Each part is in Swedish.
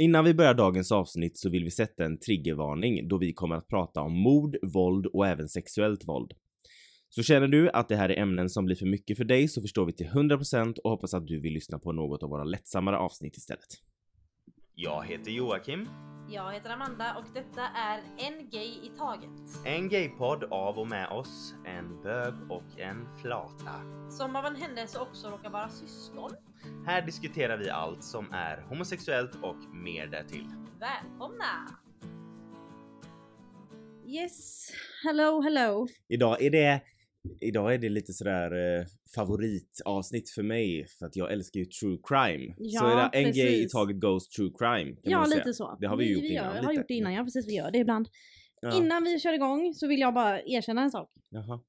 Innan vi börjar dagens avsnitt så vill vi sätta en triggervarning då vi kommer att prata om mord, våld och även sexuellt våld. Så känner du att det här är ämnen som blir för mycket för dig så förstår vi till 100% och hoppas att du vill lyssna på något av våra lättsammare avsnitt istället. Jag heter Joakim. Jag heter Amanda och detta är En Gay i Taget. En gaypodd av och med oss, en bög och en flata. Som av en händelse också råkar vara syskon. Här diskuterar vi allt som är homosexuellt och mer därtill. Välkomna! Yes, hello hello. Idag är det Idag är det lite sådär eh, favoritavsnitt för mig för att jag älskar ju true crime. Ja, så är det en gay i precis. taget Ghost true crime. Kan Ja, man säga. lite så. Det har vi ju gjort gör, innan Jag har lite. gjort det innan, ja precis vi gör det ibland. Ja. Innan vi kör igång så vill jag bara erkänna en sak. Jaha.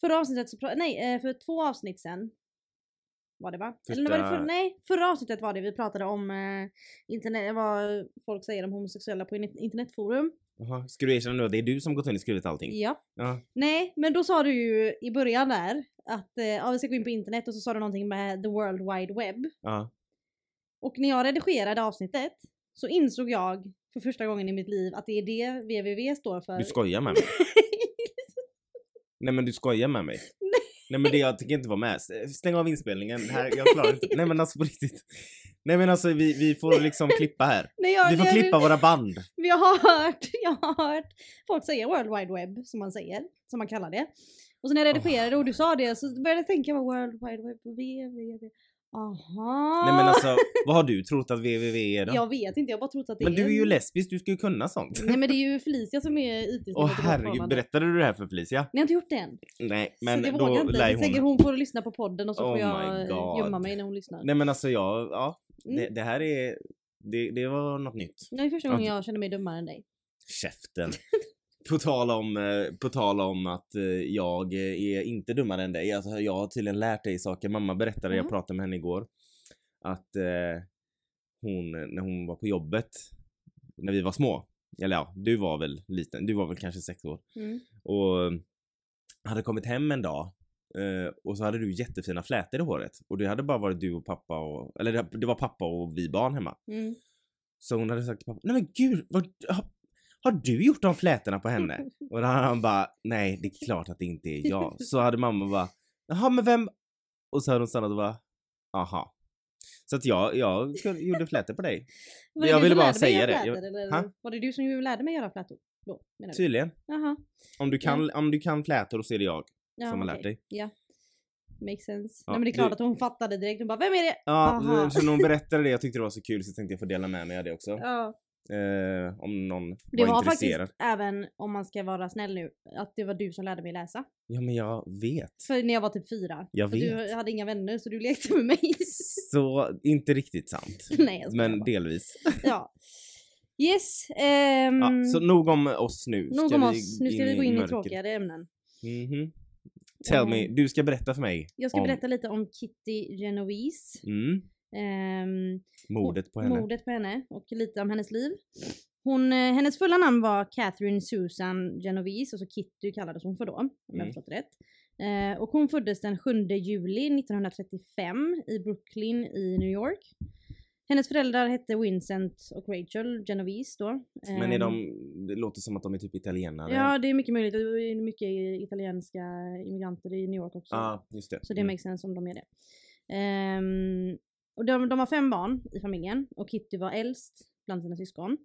Förra avsnittet så nej eh, för två avsnitt sen var det va? Eller var det Första- för, nej, förra avsnittet var det vi pratade om eh, internet, vad folk säger om homosexuella på in- internetforum. Jaha. Ska du erkänna nu att det är du som gått in och skrivit allting? Ja. Ja. Nej, men då sa du ju i början där att eh, ja, vi ska gå in på internet och så sa du någonting med the world wide web. ja. Och när jag redigerade avsnittet så insåg jag för första gången i mitt liv att det är det www står för. Du skojar med mig. Nej men du skojar med mig. Nej men det jag tänker inte vara med. S- Stäng av inspelningen. Här, jag klarar inte. Nej men alltså på riktigt. Nej men alltså vi, vi får liksom klippa här. Nej, jag, Vi får jag- klippa våra band. Jag har hört, jag har hört folk säga world wide web som man säger, som man kallar det. Och så när jag redigerade och du sa det så började jag tänka vad world wide web www. Aha. Nej men alltså vad har du trott att www är då? Jag vet inte, jag har bara trott att det Men du är ju lesbisk, du ska ju kunna sånt. Nej men det är ju Felicia som är it Åh herregud, berättade du det här för Felicia? Ni har inte gjort det än. Nej, så men det då jag inte. lär Jag tänker hon... hon får lyssna på podden och så Oh får jag gömma mig när hon lyssnar. Nej men alltså jag, ja. Det, Mm. det här är, det, det var något nytt. Det är första gången Ja. jag känner mig dummare än dig. Käften. På tal om, eh, på tal om att eh, jag är inte dummare än dig. Alltså, jag har tydligen lärt dig saker. Mamma berättade, jag Mhm. pratade med henne igår, att eh, hon, när hon var på jobbet, när vi var små, eller ja, du var väl liten, du var väl kanske sex år, Mm. och hade kommit hem en dag eh, och så hade du jättefina flätor i håret och det hade bara varit du och pappa och, eller det, det var pappa och vi barn hemma. Mm. Så hon hade sagt till pappa, nej men gud, vad, har, du gjort de flätorna på henne? Och då hade han bara, nej det är klart att det inte är jag. Så hade mamma bara, jaha men vem? Och så hade hon stannat och bara, aha. Så att jag, jag gjorde flätor på dig. Var det Jag du ville som bara säga det. flätor, eller? Var det du som lärde mig göra flätor? Då, menar du? Tydligen. Jaha. Om du kan, om du kan flätor så är det jag Ja, som har lärt okej. dig. Ja. Makes sense. Ja, Nej men det är klart du- att hon fattade direkt. Hon bara, vem är det? Ja, Aha. så när hon berättade det, jag tyckte det var så kul så tänkte jag få dela med mig av det också. Ja. Eh, om någon Det var, var intresserad. faktiskt, även om man ska vara snäll nu, att det var du som lärde mig läsa. Ja men jag vet. För när jag var typ fyra. Jag vet. Du hade inga vänner så du lekte med mig. Så inte riktigt sant. Nej jag Men bara. delvis. Ja. Yes. ehm, Ja, så nog om oss nu. nog Ska om oss. Nu ska vi gå in i mörker? tråkigare ämnen. Mhm. Tell me, Mm. du ska berätta för mig Jag ska om berätta lite om Kitty Genovese. mm, Ehm, mordet på henne. mordet på henne och lite om hennes liv. Hon, eh, hennes fulla namn var Catherine Susan Genovese, och så Kitty kallades hon för då, om jag Mm. förstått rätt. Eh, och hon föddes den 7 juli 1935 i Brooklyn i New York. Hennes föräldrar hette Vincent och Rachel Genovese då. Men är Ehm, de, det låter som att de är typ italienare. Ja, det är mycket möjligt. Det är mycket italienska immigranter i New York också. Ja, just det. Så det Mm. makes sense om de är det. Ehm, och de, de har fem barn i familjen och Kitty var äldst bland sina syskon.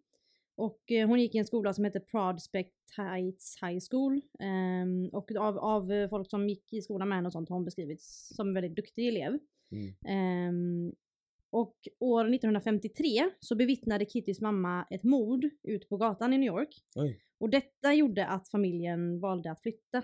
Och eh, hon gick i en skola som heter Prospect Heights High School. Ehm, och av, av eh, folk som gick i skolan med henne och sånt har hon beskrivits som en väldigt duktig elev. Mm. Ehm, och år 1953 så bevittnade Kittys mamma ett mord ute på gatan i New York. Oj. Och detta gjorde att familjen valde att flytta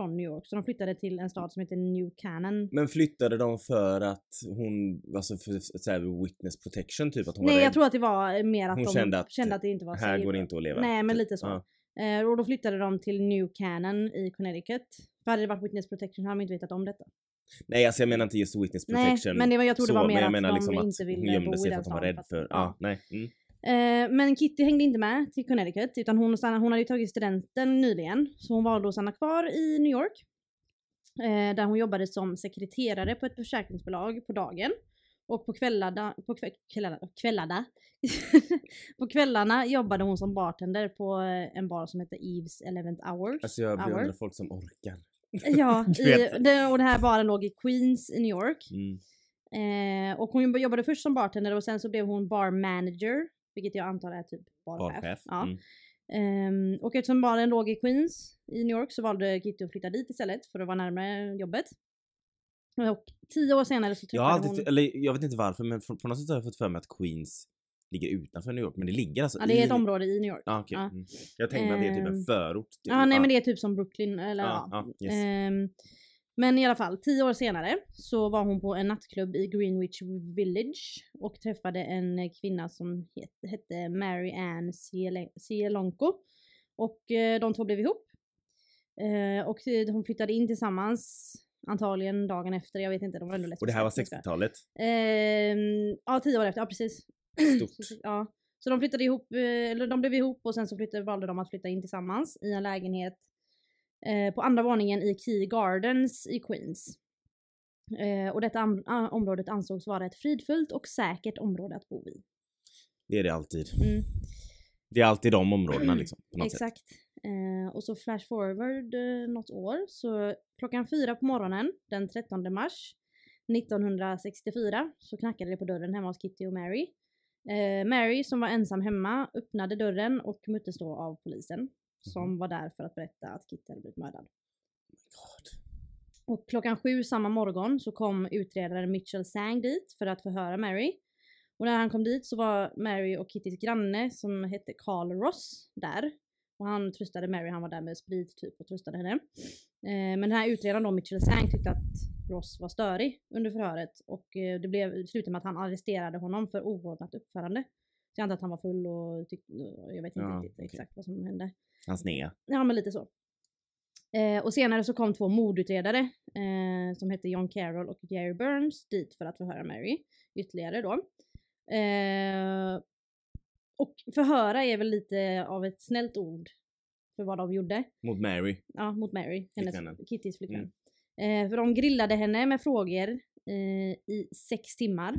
från New York. Så de flyttade till en stad som heter New Canaan. Men flyttade de för att hon, alltså för så här, witness protection typ? Att hon var Nej rädd? jag tror att det var mer att Hon de kände att kände att det inte var Här safe. går det inte att leva. Nej men lite så. Ja. Eh, och då flyttade de till New Canaan i Connecticut. För hade det varit witness protection hade de inte vetat om detta. Nej alltså jag menar inte just witness Nej, protection. men det var, jag tror det så, var men mer att menar de liksom att inte ville gömde bo i sig den att hon var staden. rädd för att- ja, nej. Mm. Eh, men Kitty hängde inte med till Connecticut utan hon, stannade, hon hade ju tagit studenten nyligen. Så hon valde att stanna kvar i New York. Eh, där hon jobbade som sekreterare på ett försäkringsbolag på dagen. Och på kvällarna, på kväll, kvällarna, kvällarna, på kvällarna jobbade hon som bartender på eh, en bar som heter Eves Eleventh Hours. Alltså jag beundrar Hour. folk som orkar. Ja, Du i, och den här baren låg i Queens i New York. Mm. Eh, och hon jobbade först som bartender och sen så blev hon bar manager, vilket jag antar är typ barchef. Barchef. Ja. Mm. Ehm, och eftersom baren låg i Queens i New York så valde Kitty att flytta dit istället för att vara närmare jobbet. Och tio år senare så Jag träffade alltid, hon... eller jag vet inte varför men på något sätt har jag fått för mig att Queens ligger utanför New York. Men det ligger alltså Ja, det är i... ett område i New York. Ah, okej. Ja. Mm. Jag tänkte att det är typ en Ehm, förort. Typ. Ja, nej Ah. men det är typ som Brooklyn eller Ja, ja. ja, yes. Ehm, men i alla fall, tio år senare så var hon på en nattklubb i Greenwich Village och träffade en kvinna som het, hette Mary Ann Cielonco. Och eh, de två blev ihop. Eh, och eh, hon flyttade in tillsammans, antagligen dagen efter, jag vet inte, de var ändå Och det här var lesbiska. 60-talet. Ehm, ja, tio år efter, ja precis. Stort. Så- ja. Så de flyttade ihop, eh, eller de blev ihop och sen så flyttade, valde de att flytta in tillsammans i en lägenhet eh, på andra våningen i Key Gardens i Queens. Eh, och detta området ansågs vara ett fridfullt och säkert område att bo i. Det är det alltid. Mm, Det är alltid de områdena liksom. Exakt. Eh, och så flash forward eh, något år, så klockan fyra på morgonen den 13 mars 1964 så knackade det på dörren hemma hos Kitty och Mary. Eh, Mary som var ensam hemma öppnade dörren och möttes då av polisen som var där för att berätta att Kitty hade blivit mördad. God. Och klockan sju samma morgon så kom utredaren Mitchell Sang dit för att förhöra Mary. Och när han kom dit så var Mary och Kittys granne som hette Carl Ross där. Och han tröstade Mary, han var där med sprit typ och tröstade henne. Eh, men den här utredaren då, Mitchell Sang, tyckte att Ross var störig under förhöret och eh, det blev slutade med att han arresterade honom för oordnat uppförande. Så jag antar att han var full och tyckte, jag vet inte Ja, riktigt okej. exakt vad som hände. Hans snea. Ja men lite så. Eh, och senare så kom två mordutredare eh, som hette John Carroll och Jerry Burns dit för att förhöra Mary ytterligare då. Eh, och förhöra är väl lite av ett snällt ord för vad de gjorde. Mot Mary. Ja, mot Mary, hennes, Flickvännen. Kittys flickvän. Mm. Eh, för de grillade henne med frågor eh, i sex timmar.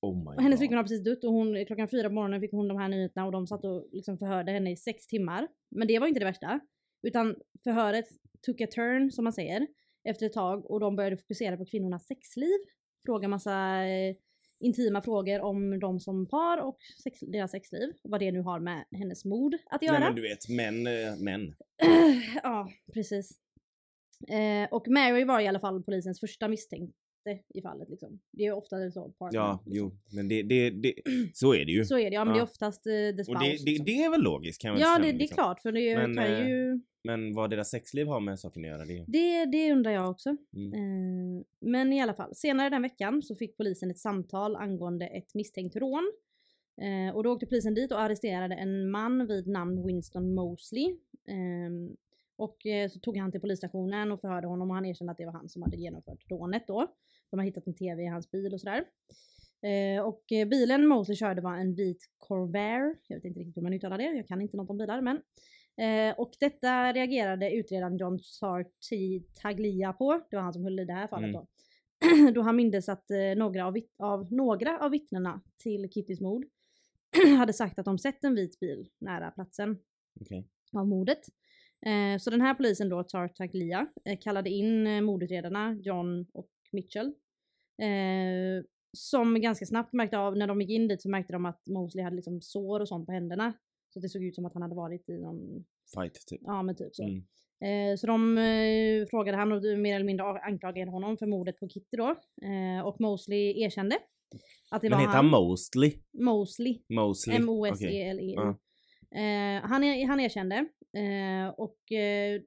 Oh Och hennes flickvän har precis dött och hon, klockan fyra på morgonen fick hon de här nyheterna och de satt och liksom förhörde henne i sex timmar. Men det var inte det värsta. Utan förhöret took a turn, som man säger, efter ett tag och de började fokusera på kvinnornas sexliv. Fråga massa eh, intima frågor om dem som par och sex, deras sexliv. Och vad det nu har med hennes mord att göra. Nej men du vet, män, eh, män. ja, precis. Eh, och Mary var i alla fall polisens första misstänkte i fallet liksom. Det är ofta så. partner, Ja, liksom. jo. Men det, det, det, så är det ju. Så är det, ja men det är Ja. oftast eh, the spouse. Och det, det, liksom. det är väl logiskt kan jag Ja det, det är liksom. klart för det Men, kan eh, ju... Men vad deras sexliv har med saken att göra, det Det, det undrar jag också. mm. Eh, men i alla fall, senare den veckan så fick polisen ett samtal angående ett misstänkt rån. Eh, och då åkte polisen dit och arresterade en man vid namn Winston Mosley. Eh, och så tog han till polisstationen och förhörde honom och han erkände att det var han som hade genomfört rånet då. De har hittat en TV i hans bil och sådär. Eh, och eh, bilen Mosley körde var en vit Corvair. Jag vet inte riktigt hur man uttalar det, jag kan inte något om bilar men. Eh, och detta reagerade utredaren John Sarti Taglia på. Det var han som höll i det här fallet Mm. då. då han mindes att eh, några, av av, några av vittnena till Kittys mord hade sagt att de sett en vit bil nära platsen Okej. av mordet. Eh, så den här polisen då, Tartaglia, eh, kallade in eh, mordutredarna John och Mitchell. Eh, som ganska snabbt märkte av, när de gick in dit så märkte de att Mosley hade liksom sår och sånt på händerna. Så det såg ut som att han hade varit i någon, Fight typ. ja men typ så. Mm. Eh, så de eh, frågade han och mer eller mindre anklagade honom för mordet på Kitty då. Eh, och Mosley erkände. Att det Men var heter han Mostly? Mosley. Mosley? Okej. M-O-S-E-L-E-Y. Ja. Eh, han, är, han erkände eh, och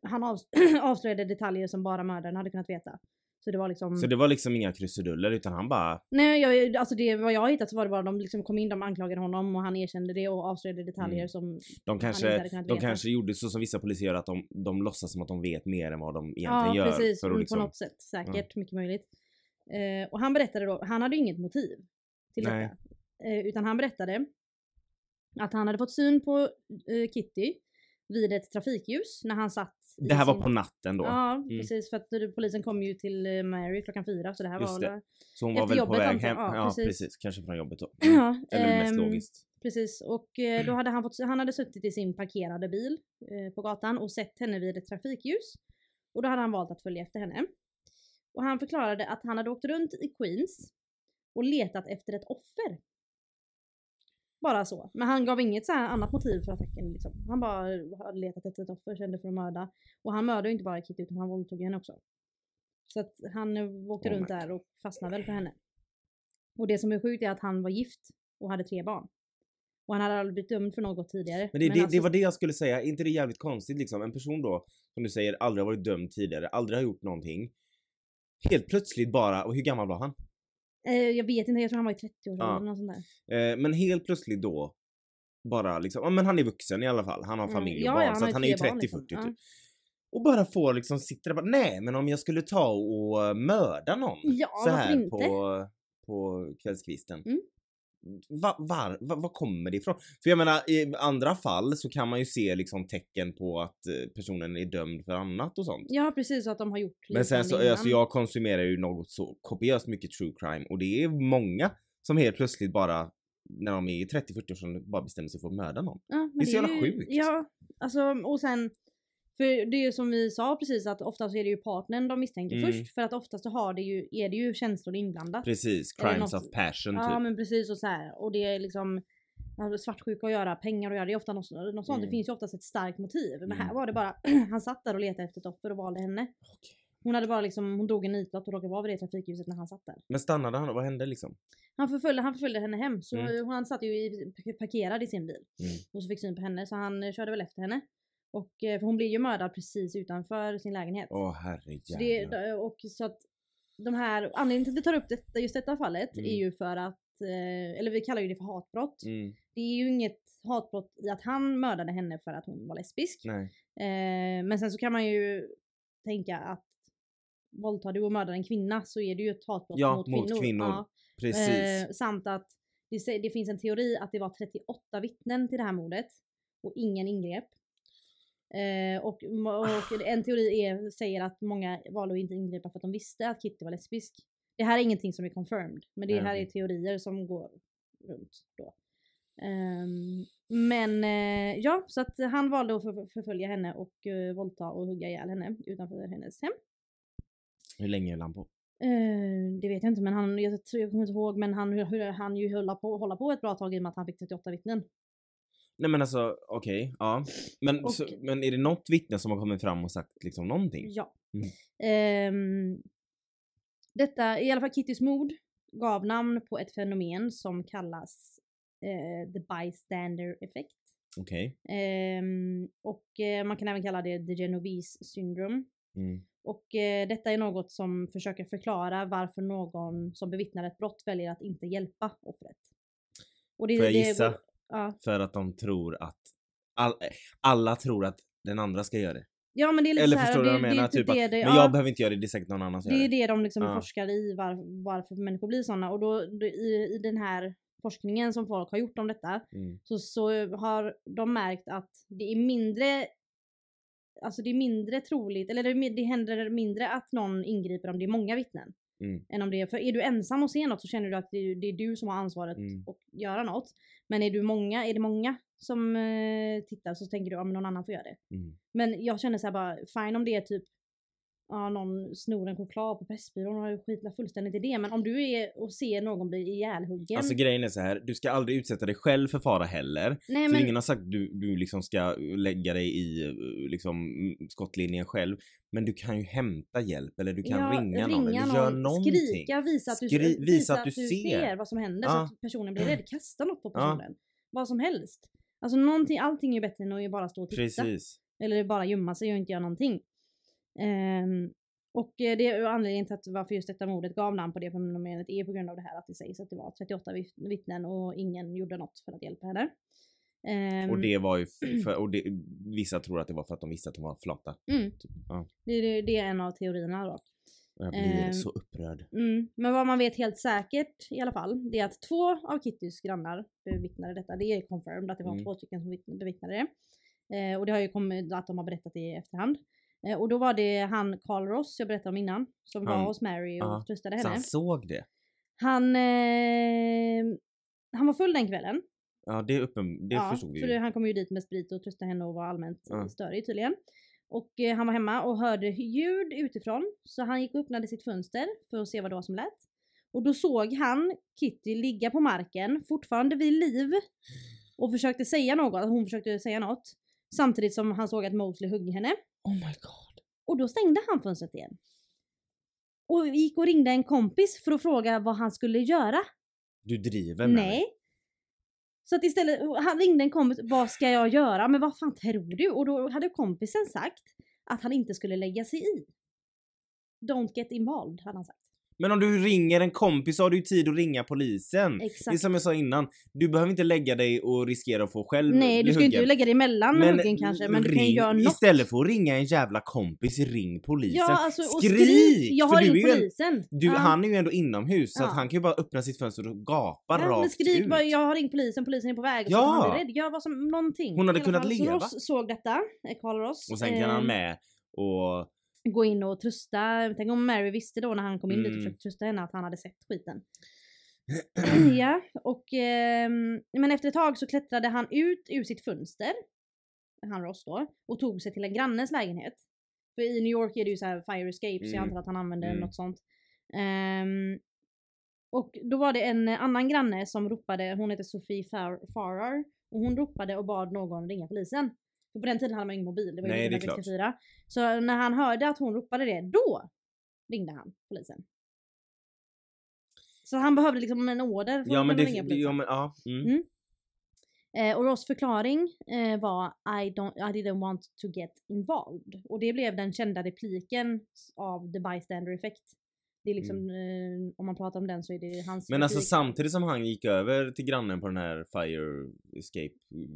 han av, avslöjade detaljer som bara mördaren hade kunnat veta. Så det var liksom... Så det var liksom inga krusiduller utan han bara... Nej, jag, alltså det, vad jag hittat så var det bara de liksom kom in, de anklagade honom och han erkände det och avslöjade detaljer Mm. som... De inte kanske, hade kunnat de veta. kanske gjorde så som vissa poliser gör att de, de låtsas som att de vet mer än vad de egentligen Ja, gör. precis. för att mm, liksom, På något sätt. Säkert. Mycket möjligt. Eh, och han berättade då, han hade ju inget motiv till Nej. detta. Eh, utan han berättade att han hade fått syn på eh, Kitty vid ett trafikljus när han satt Det här var på natten då. Ja, Mm. precis. För att polisen kom ju till eh, Mary klockan fyra så det här Just var det. Så hon var väl på väg hem. Ja, Ja, precis. precis. Kanske från jobbet då. Ja, Eller mest ehm, logiskt. Precis, och eh, då hade han, fått, han hade suttit i sin parkerade bil eh, på gatan och sett henne vid ett trafikljus. Och då hade han valt att följa efter henne. Och han förklarade att han hade åkt runt i Queens och letat efter ett offer. Bara så. Men han gav inget så annat motiv för attacken. Liksom. Han bara hade letat efter ett offer, kände för att mörda. Och han mördade ju inte bara Kitty utan han våldtog henne också. Så att han eh, åkte Oh runt där och fastnade väl för henne. Och det som är sjukt är att han var gift och hade tre barn. Och han hade aldrig blivit dömd för något tidigare. Men det, det, alltså- det var det jag skulle säga, Är inte det jävligt konstigt liksom? En person då, som du säger, aldrig har varit dömd tidigare, aldrig har gjort någonting. Helt plötsligt bara, och hur gammal var han? Eh, jag vet inte, jag tror han var i 30-årsåldern Ja. eller något sånt där. Eh, men helt plötsligt då, bara liksom, ja men han är vuxen i alla fall, han har Mm. familj och Ja, barn, ja, så att han är ju tre barn, 30-40 liksom. typ. Ja. Och bara får liksom, sitter där bara, nej men om jag skulle ta och mörda någon Ja, så här på, på kvällskvisten. Mm. Va, var, va, var kommer det ifrån? För jag menar i andra fall så kan man ju se liksom tecken på att eh, personen är dömd för annat och sånt. Ja precis, att de har gjort Men sen så, liknande alltså jag konsumerar ju något så kopiöst mycket true crime och det är många som helt plötsligt bara när de är i 30-40 årsåldern bara bestämmer sig för att mörda någon. Ja, det är så jävla ju- sjukt. Ja, alltså och sen för det är ju som vi sa precis att oftast är det ju partnern de misstänker Mm. först för att oftast så har det ju, är det ju känslor inblandat. Precis, crimes något- of passion Ja typ. men precis och så här. och det är liksom ja, svartsjuka att göra, pengar att göra, det är ofta något, något sånt. Mm. Det finns ju oftast ett starkt motiv. Men här Mm. var det bara, han satt där och letade efter ett offer och valde henne. Hon hade bara liksom, hon drog en nitlott och råkade vara vid det trafikljuset när han satt där. Men stannade han och vad hände liksom? Han förföljde, han förföljde henne hem så Mm. hon satt ju i, parkerad i sin bil. Mm. Och så fick syn på henne så han eh, körde väl efter henne. Och, eh, för hon blev ju mördad precis utanför sin lägenhet. Åh det, herrejävlar. och så att de här, anledningen till att vi tar upp detta, just detta fallet Mm. är ju för att, eh, eller vi kallar ju det för hatbrott. Mm, Det är ju inget hatbrott i att han mördade henne för att hon var lesbisk. Eh, men sen så kan man ju tänka att våldtar du och mördar en kvinna så är det ju ett hatbrott Ja, mot mot kvinnor. kvinnor. Ja. Precis. Eh, samt att det, det finns en teori att det var 38 vittnen till det här mordet och ingen ingrep. Eh, och, och en teori är, säger att många valde att inte ingripa för att de visste att Kitty var lesbisk. Det här är ingenting som är confirmed, men det här är teorier som går runt då. Ehm, men eh, ja, så att han valde att för, förfölja henne och uh, våldta och hugga ihjäl henne utanför hennes hem. Hur länge höll han på? Eh, det vet jag inte men han, jag, tror- jag kommer inte ihåg men han, hur, han ju hålla på, hålla på ett bra tag i och med att han fick 38 vittnen. Nej men alltså okej, ja. Men, Och- så, men är det något vittne som har kommit fram och sagt liksom någonting? Ja. Mm. Ehm, detta, i alla fall Kittys mord, gav namn på ett fenomen som kallas eh, the bystander effect. Okej. Ehm, och eh, man kan även kalla det the Genovese syndrome. Mm. Och eh, detta är något som försöker förklara varför någon som bevittnar ett brott väljer att inte hjälpa offret. Och det, Får jag det gissa? går- Ja. För att de tror att all, alla tror att den andra ska göra det. ja men det är lite Eller så här, förstår du det, vad jag det är menar? typ Typ att, det, det, men ja. jag behöver inte göra det, det är säkert någon annan som Det gör är det. det de liksom Ja. forskar i var, varför människor blir sådana och då, då i, i den här forskningen som folk har gjort om detta Mm. så, så har de märkt att det är mindre Alltså det är mindre troligt, eller det, det händer mindre att någon ingriper om det är många vittnen. Mm. Än om det är, för är du ensam och ser något så känner du att det, är- det är du som har ansvaret Mm. att göra något. Men är, du många, är det många som eh, tittar så tänker du att någon annan får göra det. Mm. Men jag känner så här bara, fine om det är typ ja, någon snor en choklad på Pressbyrån och skiter fullständigt i det. Men om du är och ser någon bli ihjälhuggen. Alltså grejen är så här, du ska aldrig utsätta dig själv för fara heller. nej, Så men, ingen har sagt att du, du liksom ska lägga dig i eh, liksom mm, skottlinjen själv. Men du kan ju hämta hjälp eller du kan ja, ringa, någon eller göra någonting. Skrika, visa att du, Skri- visa att du ser. vad som händer Ja. så att personen blir rädd. Kasta något på personen. Vad som helst. Alltså någonting, allting är ju bättre än att bara stå och titta. Precis. Eller bara gömma sig och inte göra någonting. Ehm, och eh, det är anledningen till att varför just detta mordet gav namn på det fenomenet är på grund av det här att det sägs att det var 38 vitt- vittnen och ingen gjorde något för att hjälpa henne. Ehm, Och det var ju för, och det, vissa tror att det var för att de visste att de var flata. mm, Typ. Ja. det, det, det är en av teorierna då. Jag blir Ehm, så upprörd. Mm. Men vad man vet helt säkert i alla fall, det är att två av Kittys grannar bevittnade detta. Det är confirmed att det var Mm. två stycken som vitt- bevittnade det. Eh, och det har ju kommit att de har berättat det i efterhand. Eh, och då var det han Carl Ross jag berättade om innan, som Han- var hos Mary och ja. tröstade Så henne. han såg det? Han, eh, han var full den kvällen. Ja det är uppen... Det ja, förstod vi för ju. det, han kom ju dit med sprit och tröstade henne och var allmänt Ja. störig tydligen. Och eh, han var hemma och hörde ljud utifrån. Så han gick och öppnade sitt fönster för att se vad det var som lät. Och då såg han Kitty ligga på marken, fortfarande vid liv. Och försökte säga något, hon försökte säga något. Samtidigt som han såg att Mosley högg henne. Oh my god. Och då stängde han fönstret igen. Och gick och ringde en kompis för att fråga vad han skulle göra. Du driver med mig. Nej. Så att istället, han ringde en kompis, vad ska jag göra? Men vad fan tror du? Och då hade kompisen sagt att han inte skulle lägga sig i. Don't get involved, hade han sagt. Men om du ringer en kompis så har du ju tid att ringa polisen. Det är Exakt. som jag sa innan, du behöver inte lägga dig och riskera att få själv Nej, du ska ju inte lägga dig emellan med huggen kanske, men du kan ju ring- göra något. Istället för att ringa en jävla kompis, ring polisen. Ja, alltså, Skrik! skrik! Jag har ringt ju en- polisen. Du, Ja. Han är ju ändå inomhus så Ja. att han kan ju bara öppna sitt fönster och gapa Ja, men rakt skrik ut. bara, jag har ringt polisen, polisen är på väg. Ja. så han är rädd. Gör vad som, någonting. Hon hade kunnat fall, så leva. Ross såg detta, eh, Carl Ross. Och sen kan han eh, med och... gå in och trösta. Tänk om Mary visste då när han kom in dit och Mm. försökte trösta henne att han hade sett skiten. ja, och ehm, men efter ett tag så klättrade han ut ur sitt fönster, han Ross då, och tog sig till en grannes lägenhet. För i New York är det ju så här fire escape så jag Mm. antar att han använde Mm. något sånt. Ehm, och då var det en annan granne som ropade, hon heter Sofie Far- Farrar, och hon ropade och bad någon ringa polisen. För på den tiden hade man ingen mobil, det var ju Nej, det är 1964. Så när han hörde att hon ropade det, då ringde han polisen. Så han behövde liksom en order för Ja men det... ringa polisen. ja, men, ja. Mm. Mm. Eh, och Ross förklaring eh, var I, don't, I didn't want to get involved. Och det blev den kända repliken av the bystander effect. Det är liksom, eh, om man pratar om den så är det hans Mm. Men alltså samtidigt som han gick över till grannen på den här fire escape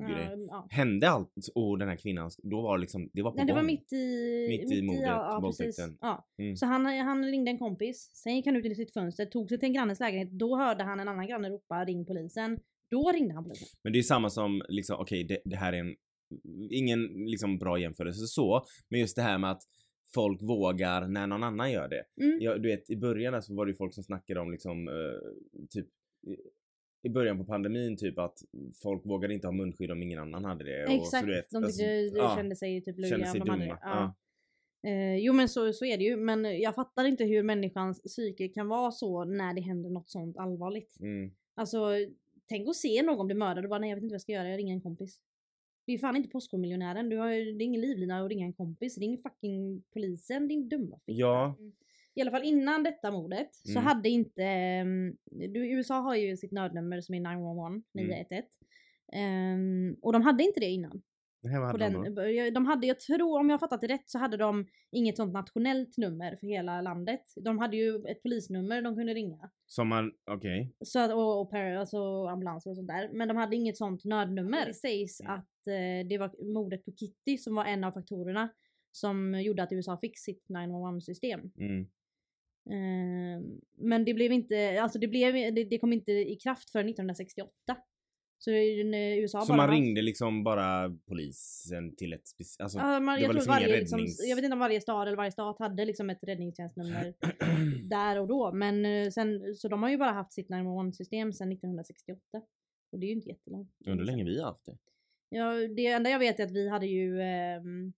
grej. Ja, ja. Hände allt och den här kvinnan, då var liksom, det var på Nej, det var mitt i... Mitt i mordet, ja, våldtäkten. Ja. Mm. Så han, han ringde en kompis, sen gick han ut i sitt fönster, tog sig till en grannes lägenhet, då hörde han en annan granne ropa ring polisen. Då ringde han polisen. Men det är samma som liksom, okej det, det här är en, ingen liksom bra jämförelse så, men just det här med att folk vågar när någon annan gör det. Mm. Ja, du vet i början så var det ju folk som snackade om liksom eh, typ i- början på pandemin typ att folk vågade inte ha munskydd om ingen annan hade det. Och, Exakt, så, du vet, de alltså, tyckte, ja, kände sig typ löjliga om de hade det. Ja. Eh, jo men så, så är det ju, men jag fattar inte hur människans psyke kan vara så när det händer något sånt allvarligt. Mm. Alltså, tänk att se någon bli mördad och bara nej jag vet inte vad jag ska göra, jag ringer en kompis. Det är fan inte Postkodmiljonären, du har, ju- det är ingen livlina att ringa en kompis, ring fucking polisen din dumma fitta. Ja. I alla fall innan detta mordet så Mm. hade inte, ehm, du, USA har ju sitt nödnummer som är 911, 911. Ehm, och de hade inte det innan. På den, de jag- de hade, jag tror, om jag har fattat det rätt, så hade de inget sånt nationellt nummer för hela landet. De hade ju ett polisnummer de kunde ringa. Som man, okej. Så att, och, och alltså ambulanser och sånt där. Men de hade inget sånt nödnummer. Det sägs Mm. att eh, det var mordet på Kitty som var en av faktorerna som gjorde att USA fick sitt 911-system. Mm. Ehm, men det blev inte, alltså det, blev, det, det kom inte i kraft förrän 1968. Så USA Så bara man ringde liksom bara polisen till ett speci- alltså, Ja, man, det var liksom varje, ingen liksom, räddnings- jag vet inte om varje stad eller varje stat hade liksom ett räddningstjänstnummer där och då. Men eh, sen, så de har ju bara haft sitt 911-system sedan 1968. Och det är ju inte jättelångt. Undrar hur länge vi har haft det. Ja, det enda jag vet är att vi hade ju ehm,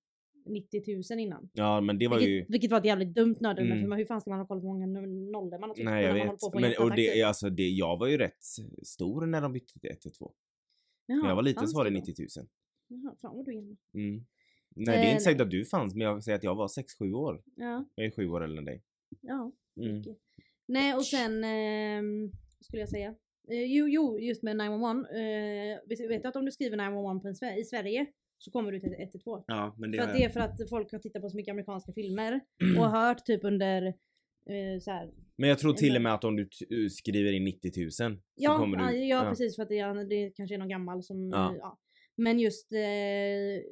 90 000 innan. Ja men det var Vilket, ju vilket var ett jävligt dumt nödnummer Mm. för hur fan ska man ha koll på hur många nollor man har tryckt Nej jag vet. Men, och det, alltså det, jag var ju rätt stor när de bytte till 112. Jaha, När jag var liten så var det då? 90 000. Jaha, fan vad du är. Mm. Nej det är Eh, inte säkert att du fanns men jag säger att jag var 6-7 år. Ja, Jag är 7 år äldre än dig. ja. Mm. Nej och sen, vad skulle jag säga? Eh, jo, jo, just med 911. Eh, vet, du att om du skriver 911 på en, i Sverige så kommer du till 112? Ja men det För att det är för att folk har tittat på så mycket amerikanska filmer och hört typ under eh, så här, Men jag tror till Eller- och med att om du t- skriver in 90 000 så Ja, kommer ja, du... ja, precis för att det, är- det kanske är någon gammal som, Ja. ja. ja. Men just eh,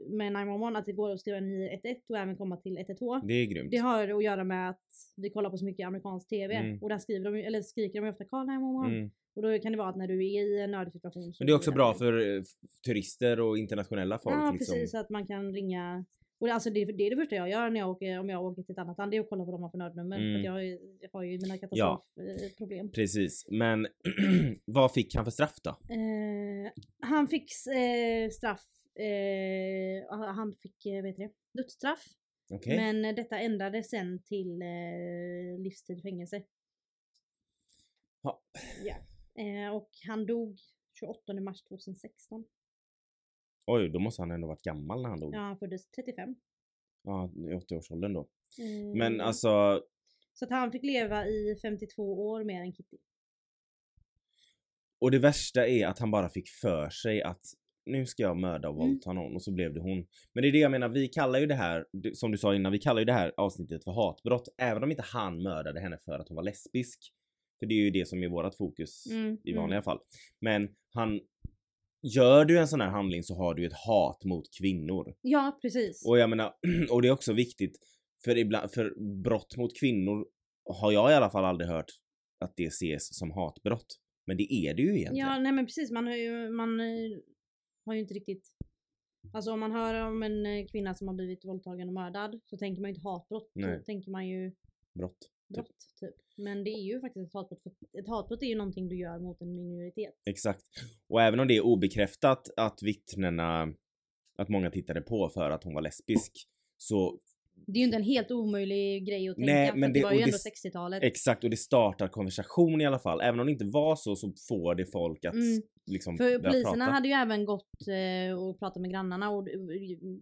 med 911 att det går att skriva 911 och även komma till 112. Det är grymt. Det har att göra med att vi kollar på så mycket amerikansk TV Mm. och där skriver de, eller skriker de ofta call 911. Mm. Och då kan det vara att när du är i en nödsituation Men det är också bra för eh, turister och internationella folk Ja liksom. precis, så att man kan ringa Och det, alltså det, det är det första jag gör när jag åker, om jag åker till ett annat land, det är att kolla vad de har för nödnummer. För Mm. att jag, jag har ju mina Ja. katastrofproblem. Precis, men vad fick han för straff då? Eh, han fick eh, straff, eh, han fick eh, vet du det, dödsstraff. Okej? Men detta ändrades sen till eh, livstid fängelse. Ja. Ja. Eh, och han dog 28 mars 2016. Oj, då måste han ändå varit gammal när han dog. Ja, han föddes 35. Ja, i 80-årsåldern då. Eh, Men alltså, Så att han fick leva i 52 år mer än Kitty. och det värsta är att han bara fick för sig att nu ska jag mörda och Mm. våldta någon och så blev det hon. Men det är det jag menar, vi kallar ju det här, som du sa innan, vi kallar ju det här avsnittet för hatbrott. Även om inte han mördade henne för att hon var lesbisk. För det är ju det som är vårat fokus Mm, i mm. vanliga fall. Men han, gör du en sån här handling så har du ett hat mot kvinnor. Ja, precis. Och jag menar, och det är också viktigt, för, ibland, för brott mot kvinnor har jag i alla fall aldrig hört att det ses som hatbrott. Men det är det ju egentligen. Ja, nej men precis. Man har ju, man eh, har ju inte riktigt... Alltså om man hör om en eh, kvinna som har blivit våldtagen och mördad så tänker man ju inte hatbrott. Nej. Då tänker man ju Brott. Brott, typ. Men det är ju faktiskt ett hatbrott. För ett hatbrott är ju någonting du gör mot en minoritet. Exakt. Och även om det är obekräftat att vittnena, att många tittade på för att hon var lesbisk, så Det är ju inte en helt omöjlig grej att tänka. Nej, men det, det- var ju ändå det- 60-talet. exakt, och det startar konversation i alla fall. Även om det inte var så, så får det folk att Mm. liksom För poliserna prata. hade ju även gått eh, och pratat med grannarna och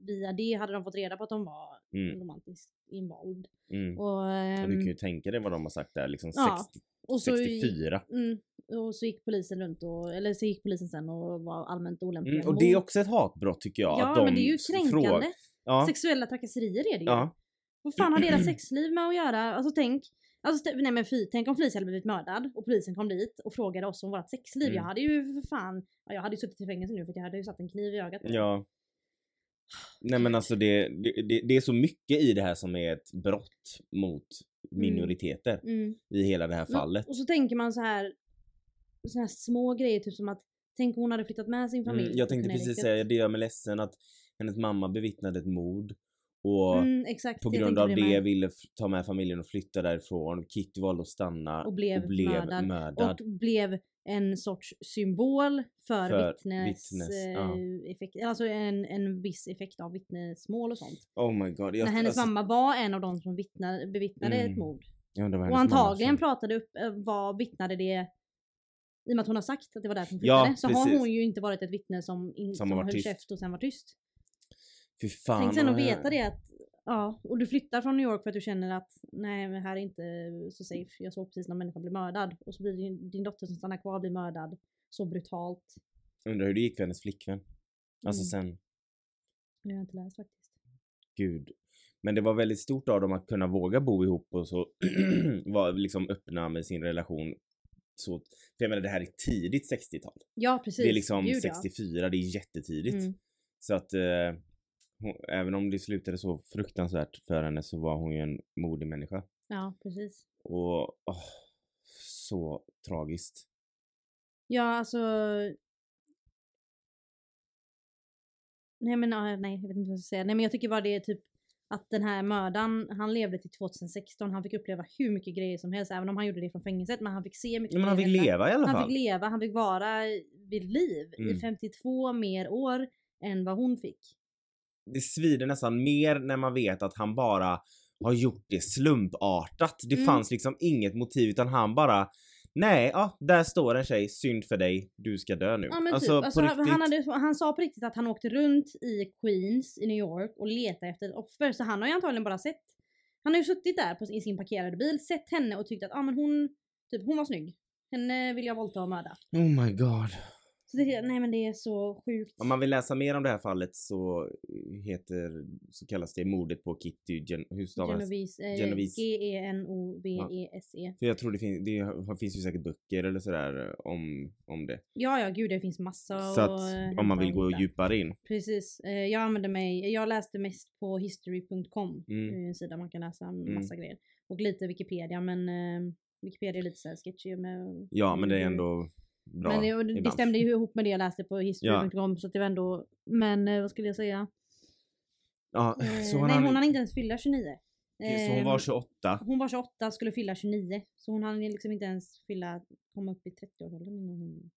via det hade de fått reda på att de var Mm, romantiskt involved. mm. Och, Och du kan ju ehm, tänka dig vad de har sagt där, liksom ja, 60, och så, 64. Mm, och så gick polisen runt och, eller så gick polisen sen och var allmänt olämpliga Mm, och det är också ett hatbrott tycker jag. Ja de men det är ju kränkande. frågar- Ja, Sexuella trakasserier är det ju. ja, Vad fan har deras sexliv med att göra? Alltså tänk, alltså, nej men fy, tänk om Felicia hade blivit mördad och polisen kom dit och frågade oss om vårt sexliv. Mm. Jag hade ju för fan, ja, jag hade ju suttit i fängelse nu för jag hade ju satt en kniv i ögat. ja. Nej men alltså det, det, det, är så mycket i det här som är ett brott mot minoriteter Mm. i hela det här Men- fallet. Och så tänker man så här, så här små grejer typ som att Tänk om hon hade flyttat med sin familj Mm, jag tänkte precis säga, det gör mig ledsen att hennes mamma bevittnade ett mord och Mm, exakt, på grund av det det ville ta med familjen och flytta därifrån. Kitty valde att stanna Och blev mördad. mördad. Och blev en sorts symbol för, För vittnes, vittnes, eh, ja. effekt, alltså en, en viss effekt av vittnesmål och sånt. Oh my god. Jag, När hennes alltså, mamma var en av de som vittnade, bevittnade Mm. ett mord. ja, var Och antagligen pratade upp, eh, vad vittnade det i och med att hon har sagt att det var därför hon Ja, flyttade. så har precis. hon ju inte varit ett vittne som, in, Som som, har höll tyst. käft och sen var tyst. Fy fan. Tänk sen att veta det att, ja, och du flyttar från New York för att du känner att nej men här är inte så safe. Jag såg precis någon människa bli mördad. Och så blir din, din dotter som stannar kvar blir mördad så brutalt. Undrar hur det gick för hennes flickvän. Alltså Mm. sen, Det har jag inte läst faktiskt. gud. Men det var väldigt stort av dem att kunna våga bo ihop och så vara liksom öppna med sin relation. Så, för jag menar det här är tidigt 60-tal. Ja precis. Det är liksom Gud, ja. 64, det är jättetidigt. Mm. Så att eh, hon, även om det slutade så fruktansvärt för henne så var hon ju en modig människa. Ja precis. Och åh, så tragiskt. Ja alltså. Nej men nej jag vet inte vad jag ska säga. Nej men jag tycker bara det är typ att den här mördaren, han levde till 2016, han fick uppleva hur mycket grejer som helst även om han gjorde det från fängelset men han fick se mycket men han fick hända. leva i alla Han fall. fick leva, han fick vara vid liv i Mm. 52 mer år än vad hon fick. Det svider nästan mer när man vet att han bara har gjort det slumpartat. Det Mm. fanns liksom inget motiv utan han bara Nej, ja, där står en tjej, synd för dig, du ska dö nu. Ja men alltså, typ, alltså, han, han, hade, han sa på riktigt att han åkte runt i Queens i New York och letade efter ett offer så han har ju antagligen bara sett Han har ju suttit där på, i sin parkerade bil, sett henne och tyckt att ah, men hon, typ, hon var snygg. Henne vill jag våldta och mörda. Oh my god. Så det, nej men det är så sjukt. Om man vill läsa mer om det här fallet så heter, så kallas det mordet på Kitty Gen, hur stavas? Genovese, eh, Genovese. G-E-N-O-V-E-S-E. För jag tror det, fin- det finns ju säkert böcker eller sådär eh, om, om det. Ja ja gud det finns massa Så att, eh, om man vill gå och djupare in. Precis. Eh, Jag använde mig, jag läste mest på history.com. Mm. En sida man kan läsa massa grejer. Och lite Wikipedia men Wikipedia är lite såhär sketchy med... Ja men det är ändå bra Men det, och det, ibland. stämde ju ihop med det jag läste på history.com så att det var ändå... Men eh, vad skulle jag säga? Ja, Eh, så hon, nej hann, hon hann inte ens fylla 29. okej, så hon var Eh, 28. hon var 28 skulle fylla 29. Så hon hann liksom inte ens fylla, komma upp i 30-årsåldern innan hon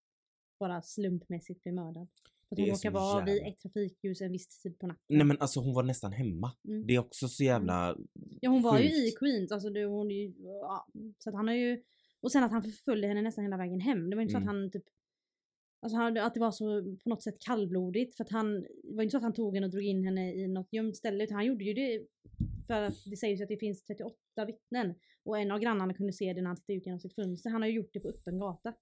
bara slumpmässigt blev mördad. Att hon råkar så vara vid ett trafikljus en viss tid på natten. Nej men alltså hon var nästan hemma. Mm. Det är också så jävla... Ja hon var ju i sjukt. Queens, alltså det, hon, ja, så att han har ju, och sen att han förföljde henne nästan hela vägen hem. Det var inte så Mm. att han typ, alltså han, att det var så på något sätt kallblodigt för att han, det var inte så att han tog henne och drog in henne i något gömt ställe utan han gjorde ju det för att det sägs att det finns 38 vittnen och en av grannarna kunde se det när han tittade ut genom sitt fönster. Han har ju gjort det på öppen gata.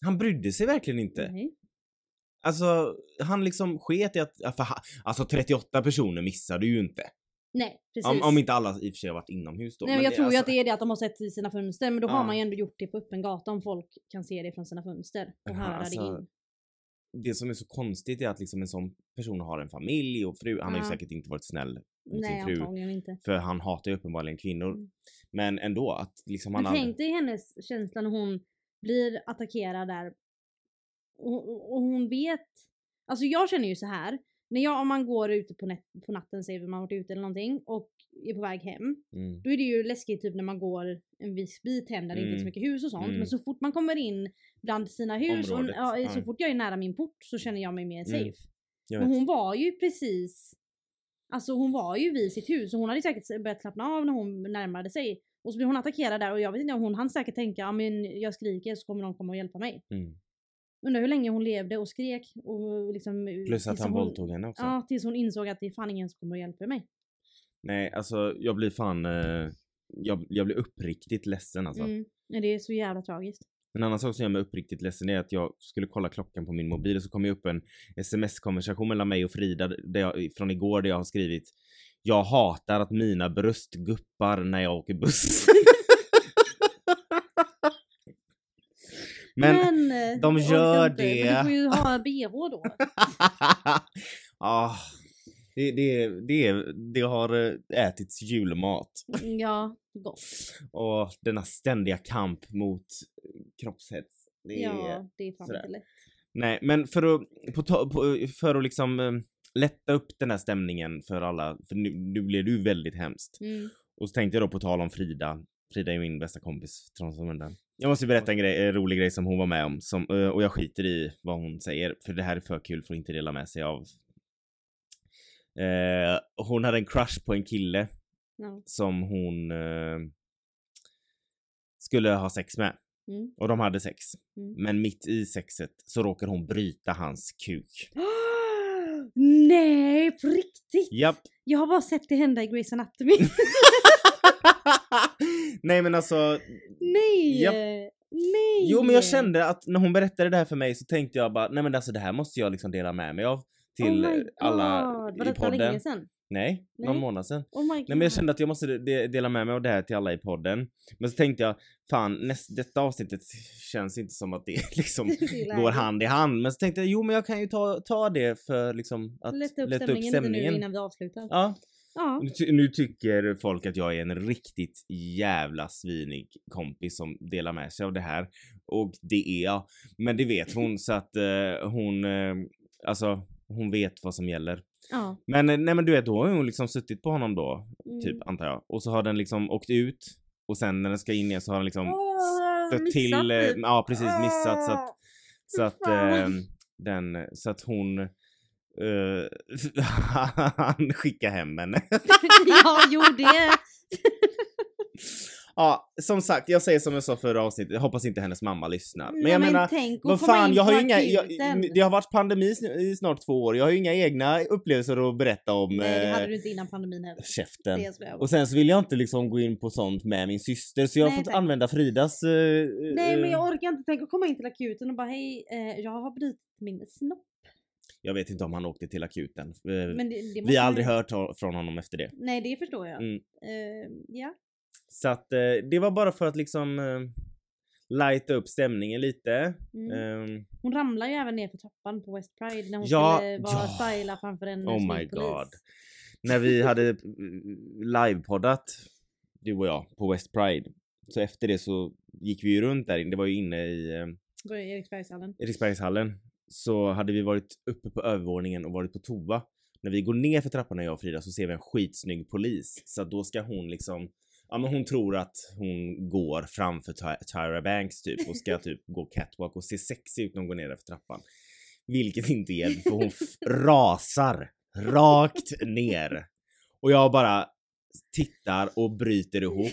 Han brydde sig verkligen inte. Nej. Alltså, han liksom sket i att... För alltså 38 personer missade ju inte. Nej, precis. Om, om inte alla i och för sig har varit inomhus då. Nej men jag det, tror ju alltså, att det är det att de har sett i sina fönster men då Ja. har man ju ändå gjort det på öppen gata om folk kan se det från sina fönster och Ja, höra alltså, det in. Det som är så konstigt är att liksom en sån person har en familj och fru. Han har ju Ja. säkert inte varit snäll mot Nej sin fru. inte. För han hatar ju uppenbarligen kvinnor. Mm. Men ändå att liksom han Men aldrig... tänk dig hennes känsla när hon blir attackerad där. Och, och- och hon vet. Alltså jag känner ju så här. När jag, om man går ute på, på natten, säger vi man har varit ute eller någonting och är på väg hem. Mm. Då är det ju läskigt typ när man går en viss bit hem där det inte är Mm. så mycket hus och sånt. Mm. Men så fort man kommer in bland sina hus, och, ja, så fort jag är nära min port så känner jag mig mer Mm. safe. Men hon var ju precis, alltså hon var ju vid sitt hus och hon hade säkert börjat slappna av när hon närmade sig. Och så blev hon attackerad där och jag vet inte, hon hann säkert tänka, ja men jag skriker så kommer någon komma och hjälpa mig. Mm. Undrar hur länge hon levde och skrek och liksom... Plus att han hon, våldtog henne också. Ja, tills hon insåg att det är fan ingen som kommer och hjälper mig. Nej, alltså jag blir fan... Eh, jag, jag blir uppriktigt ledsen alltså. Mm. Ja, det är så jävla tragiskt. En annan sak som gör mig uppriktigt ledsen är att jag skulle kolla klockan på min mobil och så kom jag upp en sms-konversation mellan mig och Frida jag, från igår där jag har skrivit Jag hatar att mina bröst guppar när jag åker buss. Men, eh, de orkar gör inte, det. Men du får ju ha bh då. ah, det, det, det, det har eh, ätits julmat. ja, gott. Och denna ständiga kamp mot kroppshets. Det är, Ja, det är fan inte lätt. Nej, men för att, på, på, för att liksom eh, lätta upp den här stämningen för alla, för nu, nu blir det ju väldigt hemskt. Mm. Och så tänkte jag då på tal om Frida. Frida är min bästa kompis från Småland. Jag måste berätta en, grej, en rolig grej som hon var med om som, eh, och jag skiter i vad hon säger för det här är för kul för att inte dela med sig av. Eh, hon hade en crush på en kille Ja. som hon eh, skulle ha sex med. Mm. Och de hade sex. Mm. Men mitt i sexet så råkar hon bryta hans kuk. Nej, på riktigt? Japp. Jag har bara sett det hända i Grey's Anatomy. Nej men alltså, Nej! Japp. Nej! jo men jag kände att när hon berättade det här för mig så tänkte jag bara, nej men alltså det här måste jag liksom dela med mig av till oh alla God. Var i detta podden. länge sedan? Nej, någon Nej. månad sedan. Oh. Nej men jag kände att jag måste de- dela med mig av det här till alla i podden. Men så tänkte jag, fan näst, detta avsnittet känns inte som att det liksom går hand i hand. Men så tänkte jag, jo men jag kan ju ta, ta det för liksom att Lätta upp stämningen, lite nu innan vi avslutar. Ja, Ja. nu, nu tycker folk att jag är en riktigt jävla svinig kompis som delar med sig av det här. Och det är jag. Men det vet hon så att eh, hon, eh, alltså hon vet vad som gäller. ja. Men eh, nej men du vet, då har hon liksom suttit på honom då, Mm. typ antar jag. Och så har den liksom åkt ut och sen när den ska in igen så har den liksom Åh, stött till, eh, typ. ja precis missat så att, så att eh, den, så att hon eh, han skickar hem henne. ja, jo det. Ja, som sagt, jag säger som jag sa förra avsnittet, jag hoppas inte hennes mamma lyssnar. Men Nej, jag menar, tänk att vad fan, jag har ju inga, jag, det har varit pandemi i snart två år, jag har ju inga egna upplevelser att berätta om. Nej, det hade eh, du inte innan pandemin heller. käften. Och sen så vill jag inte liksom gå in på sånt med min syster så jag har fått använda Fridas... eh, Nej men jag orkar inte tänka komma in till akuten och bara hej, eh, jag har brutit min snopp. Jag vet inte om han åkte till akuten. Eh, Men det, det Vi har aldrig hört från honom efter det. Nej det förstår jag. Mm. Eh, ja. Så att eh, det var bara för att liksom lighta upp stämningen lite. Mm. Ehm, Hon ramlar ju även ner för trappan på West Pride när hon Ja, skulle vara ja. styla framför en Oh my polis. god. När vi hade livepoddat, du och jag, på West Pride. Så efter det så gick vi ju runt där inne, det var ju inne i eh, Eriksbergshallen. Eriksbergshallen. Så hade vi varit uppe på övervåningen och varit på toa. när vi går ner för trapporna jag och Frida så ser vi en skitsnygg polis. Så då ska hon liksom Ja men hon tror att hon går framför Ty- Tyra Banks typ och ska typ gå catwalk och se sexig ut när hon går ner för trappan. Vilket inte hjälper för hon rasar rakt ner. Och jag bara tittar och bryter ihop.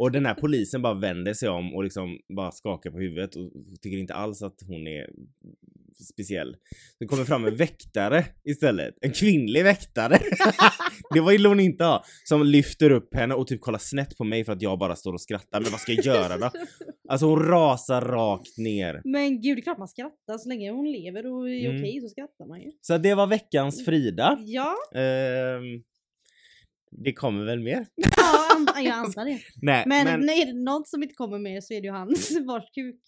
Och den här polisen bara vänder sig om och liksom bara skakar på huvudet och tycker inte alls att hon är speciell. Det kommer fram en väktare istället. En kvinnlig väktare. det ville hon inte ha. Som lyfter upp henne och typ kollar snett på mig för att jag bara står och skrattar. Men vad ska jag göra då? Alltså hon rasar rakt ner. Men gud, det är klart man skrattar så länge hon lever och är Mm. okej så skrattar man ju. Så det var veckans Frida. Ja, Ehm, det kommer väl mer? ja an- jag antar det. Nej, Men, men, nej, är det något som inte kommer med så är det ju hans vars kuk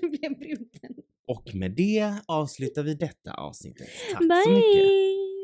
blev bruten. och med det avslutar vi detta avsnittet. Tack så mycket. Bye!